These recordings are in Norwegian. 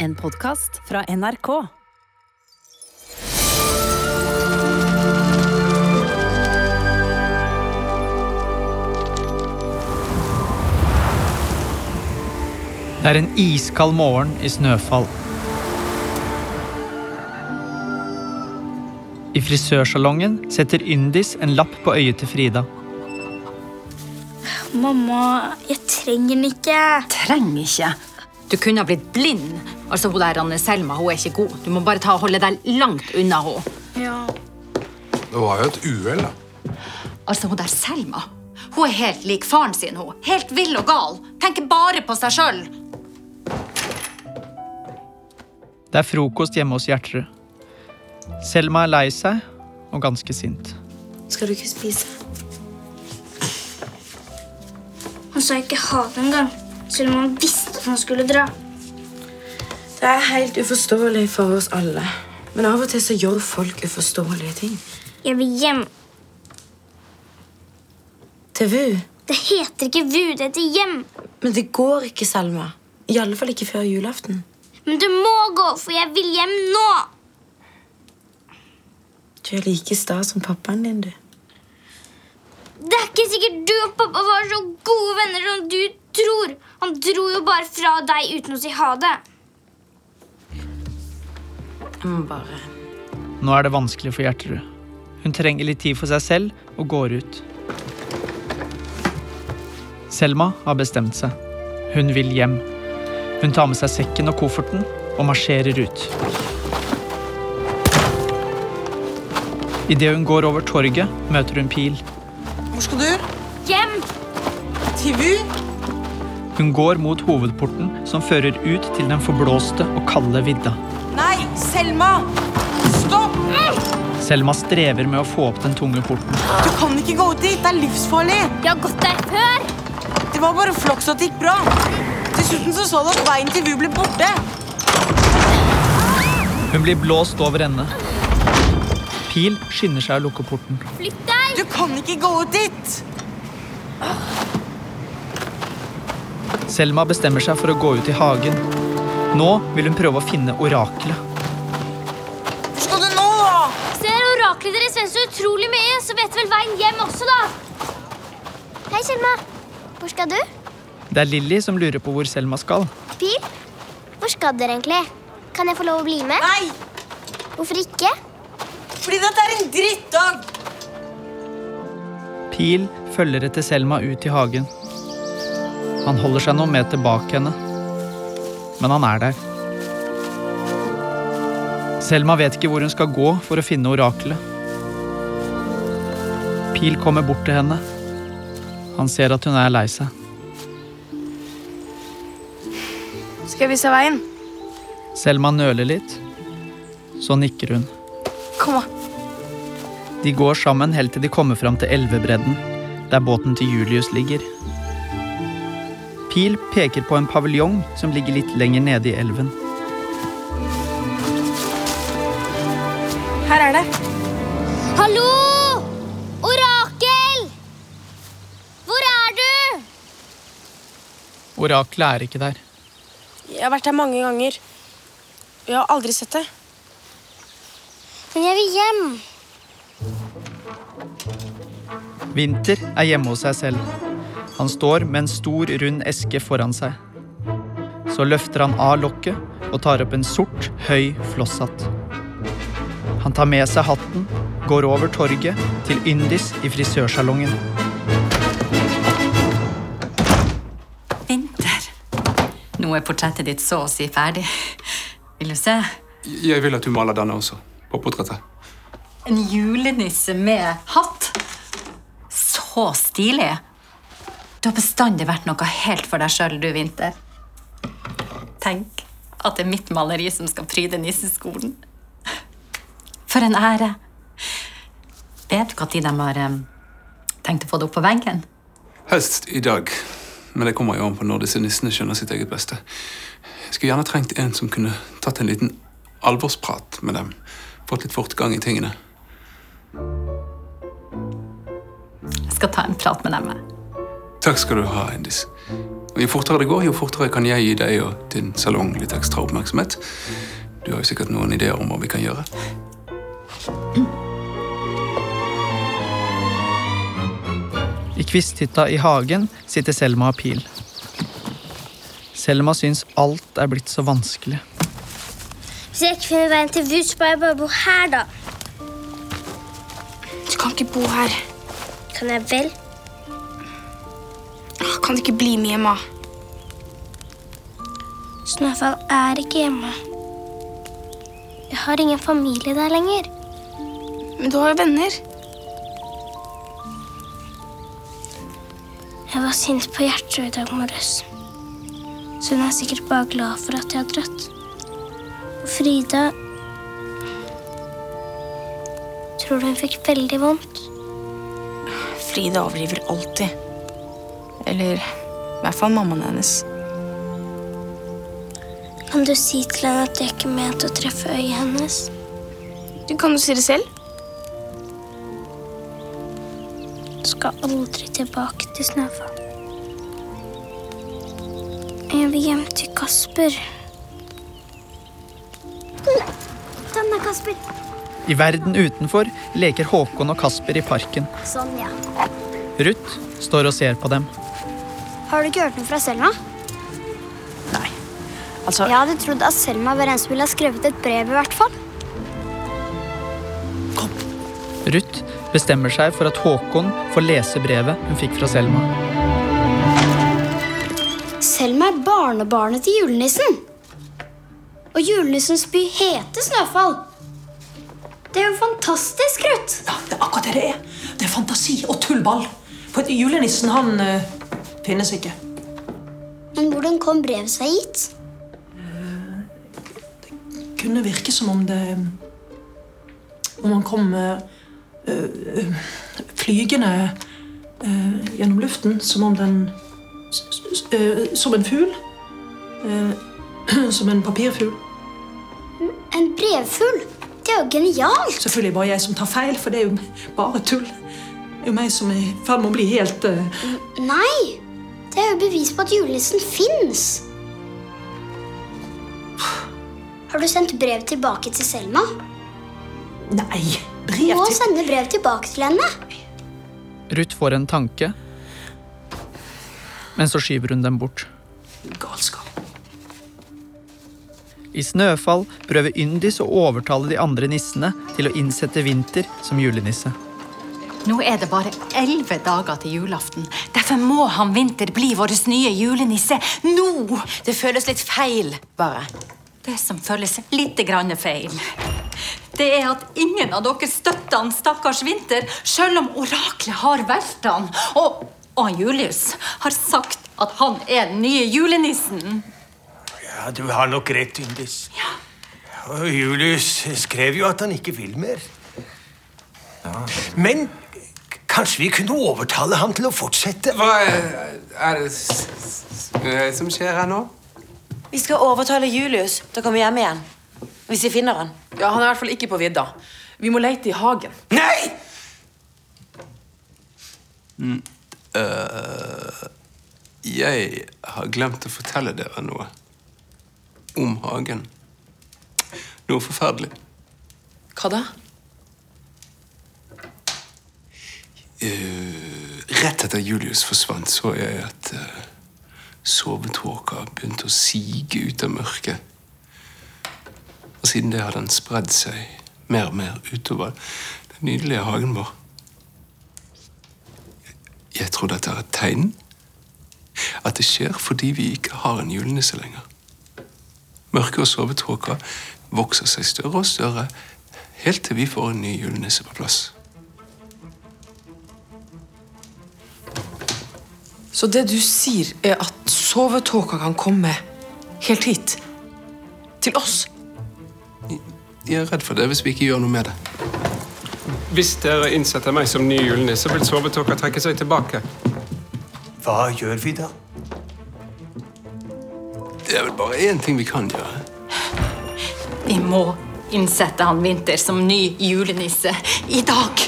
En podkast fra NRK. Det er en iskald morgen i snøfall. I frisørsalongen setter Yndis en lapp på øyet til Frida. Mamma, jeg trenger den ikke. Trenger ikke. Du kunne ha blitt blind. Altså, hun der Anne Selma hun er ikke god. Du må bare ta og holde deg langt unna henne. Ja. Det var jo et uhell, da. Altså, hun der Selma hun er helt lik faren sin. hun. Helt vill og gal. Tenker bare på seg sjøl. Det er frokost hjemme hos Gjertrud. Selma er lei seg og ganske sint. Skal du ikke spise? Han sa ikke ha det engang, selv om han visste at han skulle dra. Det er helt uforståelig for oss alle. Men av og til så gjør folk uforståelige ting. Jeg vil hjem. Til VU. Det heter ikke VU, det heter hjem. Men det går ikke, Selma. I alle fall ikke før julaften. Men du må gå, for jeg vil hjem nå. Du er like sta som pappaen din, du. Det er ikke sikkert du og pappa var så gode venner som du tror. Han dro jo bare fra deg uten å si ha det. Jeg må bare Nå er det vanskelig for Gjertrud. Hun trenger litt tid for seg selv og går ut. Selma har bestemt seg. Hun vil hjem. Hun tar med seg sekken og kofferten og marsjerer ut. Idet hun går over torget, møter hun Pil. Hvor skal du? Hjem! Til VU? Hun går mot hovedporten som fører ut til den forblåste og kalde vidda. Selma! Stopp! Selma strever med å få opp den tunge porten. Du kan ikke gå ut dit. Det er livsfarlig. Jeg har gått der før. Det var bare flaks at det gikk bra. Dessuten så så du at veien til VU ble borte. Hun blir blåst over ende. Pil skynder seg å lukke porten. Flytt deg! Du kan ikke gå ut dit. Selma bestemmer seg for å gå ut i hagen. Nå vil hun prøve å finne oraklet. Vet vel veien hjem også, da. Hei, Selma. Hvor skal du? Det er Lilly som lurer på hvor Selma skal. Pil? Hvor skal dere egentlig? Kan jeg få lov å bli med? Nei, Hvorfor ikke? fordi dette er en drittdag. Pil følger etter Selma ut i hagen. Han holder seg noen meter bak henne, men han er der. Selma vet ikke hvor hun skal gå for å finne oraklet. Pil kommer bort til henne. Han ser at hun er lei seg. Skal jeg vise veien? Selma nøler litt. Så nikker hun. Kom, da. De går sammen helt til de kommer fram til elvebredden, der båten til Julius ligger. Pil peker på en paviljong som ligger litt lenger nede i elven. Her er det. Hallo! Orakel! Hvor er du? Oraklet er ikke der. Jeg har vært der mange ganger. Jeg har aldri sett det. Men jeg vil hjem. Vinter er hjemme hos seg selv. Han står med en stor, rund eske foran seg. Så løfter han av lokket og tar opp en sort, høy flosshatt. Han tar med seg hatten, går over torget til Yndis i frisørsalongen. Nå er portrettet ditt så å si ferdig. Vil du se? Jeg vil at du maler denne også, på portrettet. En julenisse med hatt. Så stilig. Du har bestandig vært noe helt for deg sjøl, du, Vinter. Tenk at det er mitt maleri som skal pryde nisseskolen. For en ære. Vet du når de har eh, tenkt å få det opp på veggen? Høst i dag, men det kommer jo an på når disse nissene skjønner sitt eget beste. Jeg skulle gjerne trengt en som kunne tatt en liten alvorsprat med dem. Fått litt fortgang i tingene. Jeg skal ta en prat med dem. Takk skal du ha, Indis. Og Jo fortere det går, jo fortere kan jeg gi deg og din salong litt ekstra oppmerksomhet. Du har jo sikkert noen ideer om hva vi kan gjøre. I kvisthytta i hagen sitter Selma og Pil. Selma syns alt er blitt så vanskelig. Hvis jeg ikke finner veien til Vus, må jeg bare bo her, da. Du kan ikke bo her. Kan jeg vel? Åh, Kan du ikke bli med hjemme? Snøfall er ikke hjemme. Jeg har ingen familie der lenger. Men du har jo venner. Jeg var sint på Gjertrud i dag morges. Så hun er sikkert bare glad for at jeg har dratt. Og Frida Tror du hun fikk veldig vondt? Frida overdriver alltid. Eller i hvert fall mammaen hennes. Kan du si til henne at jeg ikke mente å treffe øyet hennes? Du kan jo si det selv. Skal aldri tilbake til Snøfall. Jeg vil hjem til Kasper. Den er Kasper. I verden utenfor leker Håkon og Kasper i parken. Sånn, ja. Ruth står og ser på dem. Har du ikke hørt noe fra Selma? Nei. Altså, Jeg hadde trodd at Selma var en som ville ha skrevet et brev. i hvert fall. Bestemmer seg for at Håkon får lese brevet hun fikk fra Selma. Selma er barnebarnet til julenissen. Og julenissens by heter Snøfall. Det er jo fantastisk, Ruth. ja, det er akkurat det det er. Det er fantasi og tullball. For julenissen, han uh, finnes ikke. Men hvordan kom brevet seg hit? Det Kunne virke som om det Om han kom eh, eh, flygende eh, gjennom luften, som om den Som en fugl. Som en papirfugl. En brevfugl. Det er jo genialt. Selvfølgelig bare jeg som tar feil, for det er jo bare tull. Det er jo meg som er i ferd med å bli helt eh, Nei, det er jo bevis på at julenissen fins. Har du sendt brev tilbake til Selma? Nei! Du Brev må sende brev tilbake til henne. Ruth får en tanke, men så skyver hun dem bort. galskap. I Snøfall prøver Yndis å overtale de andre nissene til å innsette Vinter som julenisse. Nå er det bare elleve dager til julaften. Derfor må han Vinter bli vår nye julenisse nå! Det føles litt feil, bare. Det som føles litt grann feil, det er at ingen av dere støtter han stakkars Vinter, selv om oraklet har valgt han. Og, og Julius har sagt at han er den nye julenissen. Ja, du har nok rett, Yndis. Og Julius skrev jo at han ikke vil mer. Men kanskje vi kunne overtale ham til å fortsette? Hva er, det s- s- eh, som skjer her nå? Vi skal overtale Julius til å komme hjem igjen. Hvis vi finner han. Ja, Han er i hvert fall ikke på vidda. Vi må leite i hagen. Nei! Jeg har glemt å fortelle dere noe. Om hagen. Noe forferdelig. Hva da? Uh, rett etter Julius forsvant, så jeg at uh, sovetåka begynte å sige ut av mørket. Og siden det har den spredd seg mer og mer utover den nydelige hagen vår. Jeg tror dette er et tegn. At det skjer fordi vi ikke har en julenisse lenger. Mørket og sovetåka vokser seg større og større helt til vi får en ny julenisse på plass. Så det du sier, er at sovetåka kan komme helt hit? Til oss? Jeg er redd for det hvis vi ikke gjør noe med det. Hvis dere innsetter meg som ny julenisse, vil sovetåka trekke seg tilbake. Hva gjør vi da? Det er vel bare én ting vi kan gjøre. Vi må innsette han Vinter som ny julenisse i dag.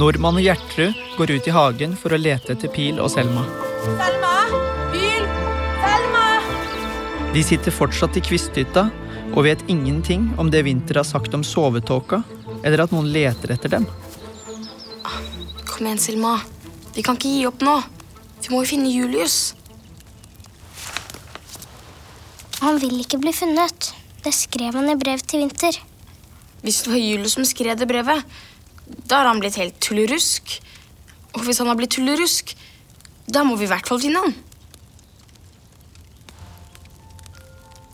Nordmann og Gjertrud går ut i hagen for å lete etter Pil og Selma. Selma! De sitter fortsatt i kvisthytta og vet ingenting om det Vinter har sagt om sovetåka, eller at noen leter etter dem. Kom igjen, Selma. Vi kan ikke gi opp nå. Vi må jo finne Julius. Han vil ikke bli funnet. Det skrev han i brev til Vinter. Hvis det var Julius som skrev det brevet, da har han blitt helt tullerusk. Og hvis han har blitt tullerusk, da må vi i hvert fall finne han.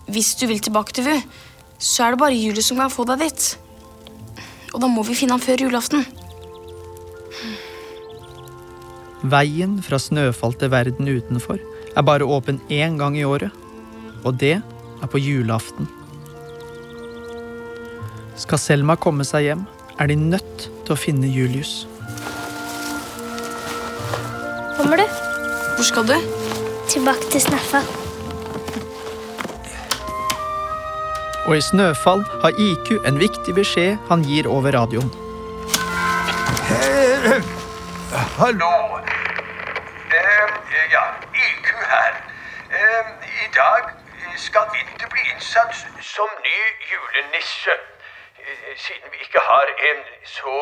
Hvis du vil tilbake til VU, så er det bare Julius som kan få deg dit. Og da må vi finne ham før julaften. Veien fra Snøfall til verden utenfor er bare åpen én gang i året. Og det er på julaften. Skal Selma komme seg hjem, er de nødt til å finne Julius. Kommer du? Hvor skal du? Tilbake til Sneffa. Og i Snøfall har IQ en viktig beskjed han gir over radioen. Eh, hallo. Eh, ja, IQ her. Eh, I dag skal Vinter bli innsatt som ny julenisse. Eh, Siden vi ikke har en, så,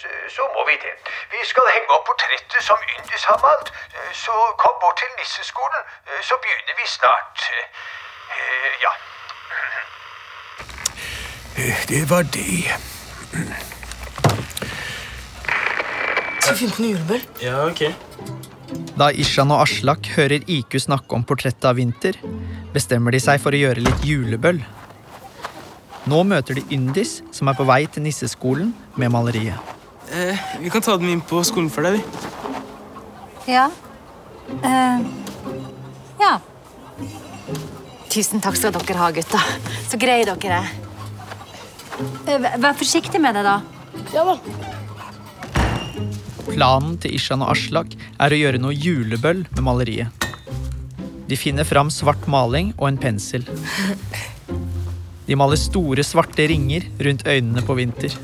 så, så må vi det. Vi skal henge opp portrettet som Yndis har malt. Eh, Så kom bort til nisseskolen, eh, så begynner vi snart. Eh, Ja. Det var det. Skal vi finne på noe julebøl? Ja, ok. Da Ishan og Aslak hører IQ snakke om portrettet av Vinter, bestemmer de seg for å gjøre litt julebøll. Nå møter de Yndis, som er på vei til nisseskolen med maleriet. Eh, vi kan ta den inn på skolen for deg, vi. Ja. Eh, ja. Tusen takk skal dere ha, gutta. Så greie dere er. Eh, Vær forsiktig med det, da. Ja da. Planen til Ishan og Aslak er å gjøre noe julebøll med maleriet. De finner fram svart maling og en pensel. De maler store, svarte ringer rundt øynene på Vinter.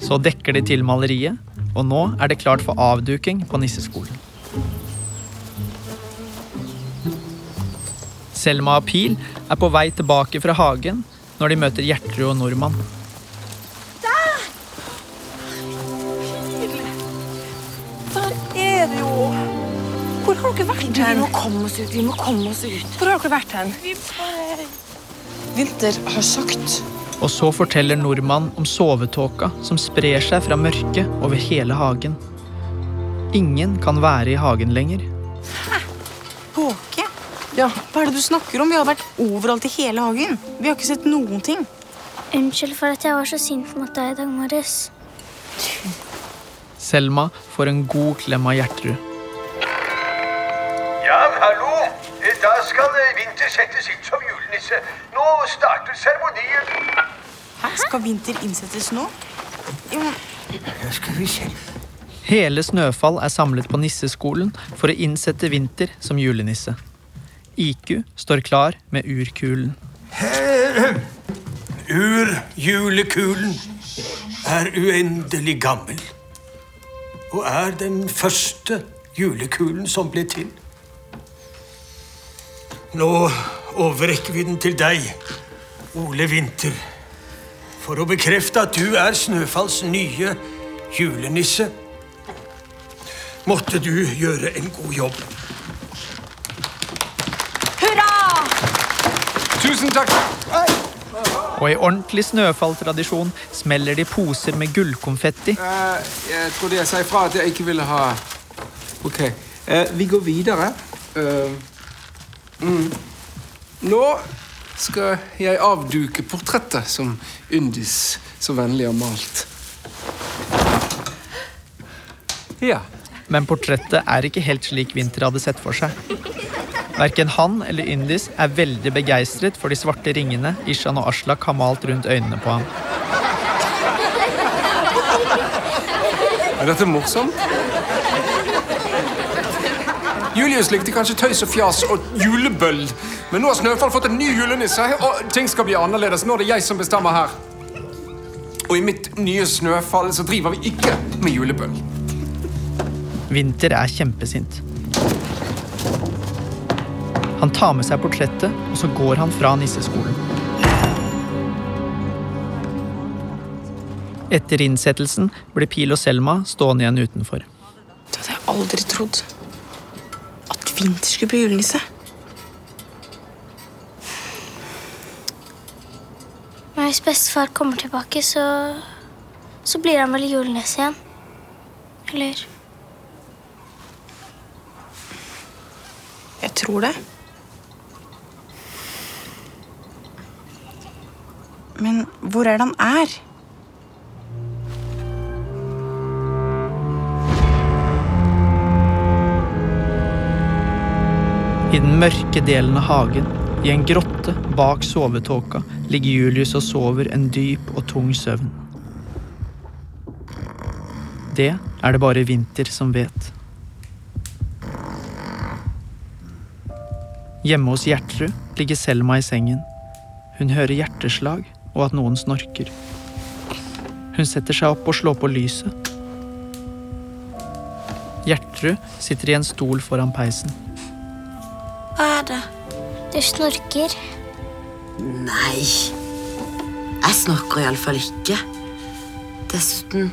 Så dekker de til maleriet, og nå er det klart for avduking på nisseskolen. Selma og Pil er på vei tilbake fra hagen når de møter Gjertrud og Nordmann. Der er det jo. Hvor har dere vært hen? Vi må komme oss ut. vi må komme oss ut. Hvor har dere vært hen? Vinter har sagt Og så forteller nordmann om sovetåka som sprer seg fra mørket over hele hagen. Ingen kan være i hagen lenger. Tåke? Ja, hva er det du snakker om? Vi har vært overalt i hele hagen. Vi har ikke sett noen ting. Unnskyld for at jeg var så sint mot deg i dag morges. Selma får en god klem av Gjertrud. Ja, hallo. Eh, Da skal eh, Vinter settes inn som julenisse. Nå starter seremonien. Hæ? Skal Vinter innsettes nå? Jo, Ja, skal vi se. Hele Snøfall er samlet på nisseskolen for å innsette Vinter som julenisse. IQ står klar med urkulen. Urjulekulen er uendelig gammel. Og er den første julekulen som ble til. Nå overrekker vi den til deg, Ole Vinter, for å bekrefte at du er Snøfalls nye julenisse. Måtte du gjøre en god jobb. Tusen takk. Og i ordentlig snøfalltradisjon smeller de poser med gullkonfetti. Uh, jeg trodde jeg sa ifra at jeg ikke ville ha Ok. Uh, vi går videre. Uh, mm. Nå skal jeg avduke portrettet som Undis så vennlig har malt. Ja. Men portrettet er ikke helt slik Vinter hadde sett for seg. Verken han eller Yndis er veldig begeistret for de svarte ringene Ishan og Aslak har malt rundt øynene på ham. Er dette morsomt? Julius likte kanskje tøys og fjas og julebøll, men nå har Snøfall fått en ny julenisse, og ting skal bli annerledes. Nå er det jeg som bestemmer her. Og i mitt nye Snøfall så driver vi ikke med julebøll. Vinter er kjempesint. Han tar med seg portrettet, og så går han fra nisseskolen. Etter innsettelsen blir Pil og Selma stående igjen utenfor. Det hadde jeg aldri trodd. At Vinter skulle bli julenisse. Men hvis bestefar kommer tilbake, så Så blir han vel julenisse igjen. Eller Jeg tror det. Men hvor er det han er? I den mørke delen av hagen, i en grotte bak sovetåka, ligger Julius og sover en dyp og tung søvn. Det er det bare Vinter som vet. Hjemme hos Gjertrud ligger Selma i sengen. Hun hører hjerteslag og at noen snorker. Hun setter seg opp og slår på lyset. Gjertrud sitter i en stol foran peisen. Hva er det? Du snorker. Nei. Jeg snorker iallfall ikke. Dessuten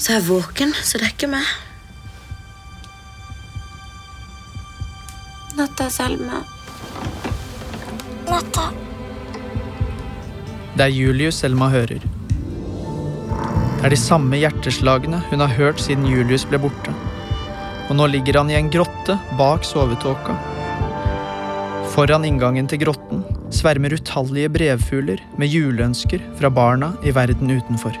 så er jeg våken, så det er ikke meg. Natta, Selma. Natta. Det er Julius Selma hører. Det er de samme hjerteslagene hun har hørt siden Julius ble borte. Og nå ligger han i en grotte bak sovetåka. Foran inngangen til grotten svermer utallige brevfugler med juleønsker fra barna i verden utenfor.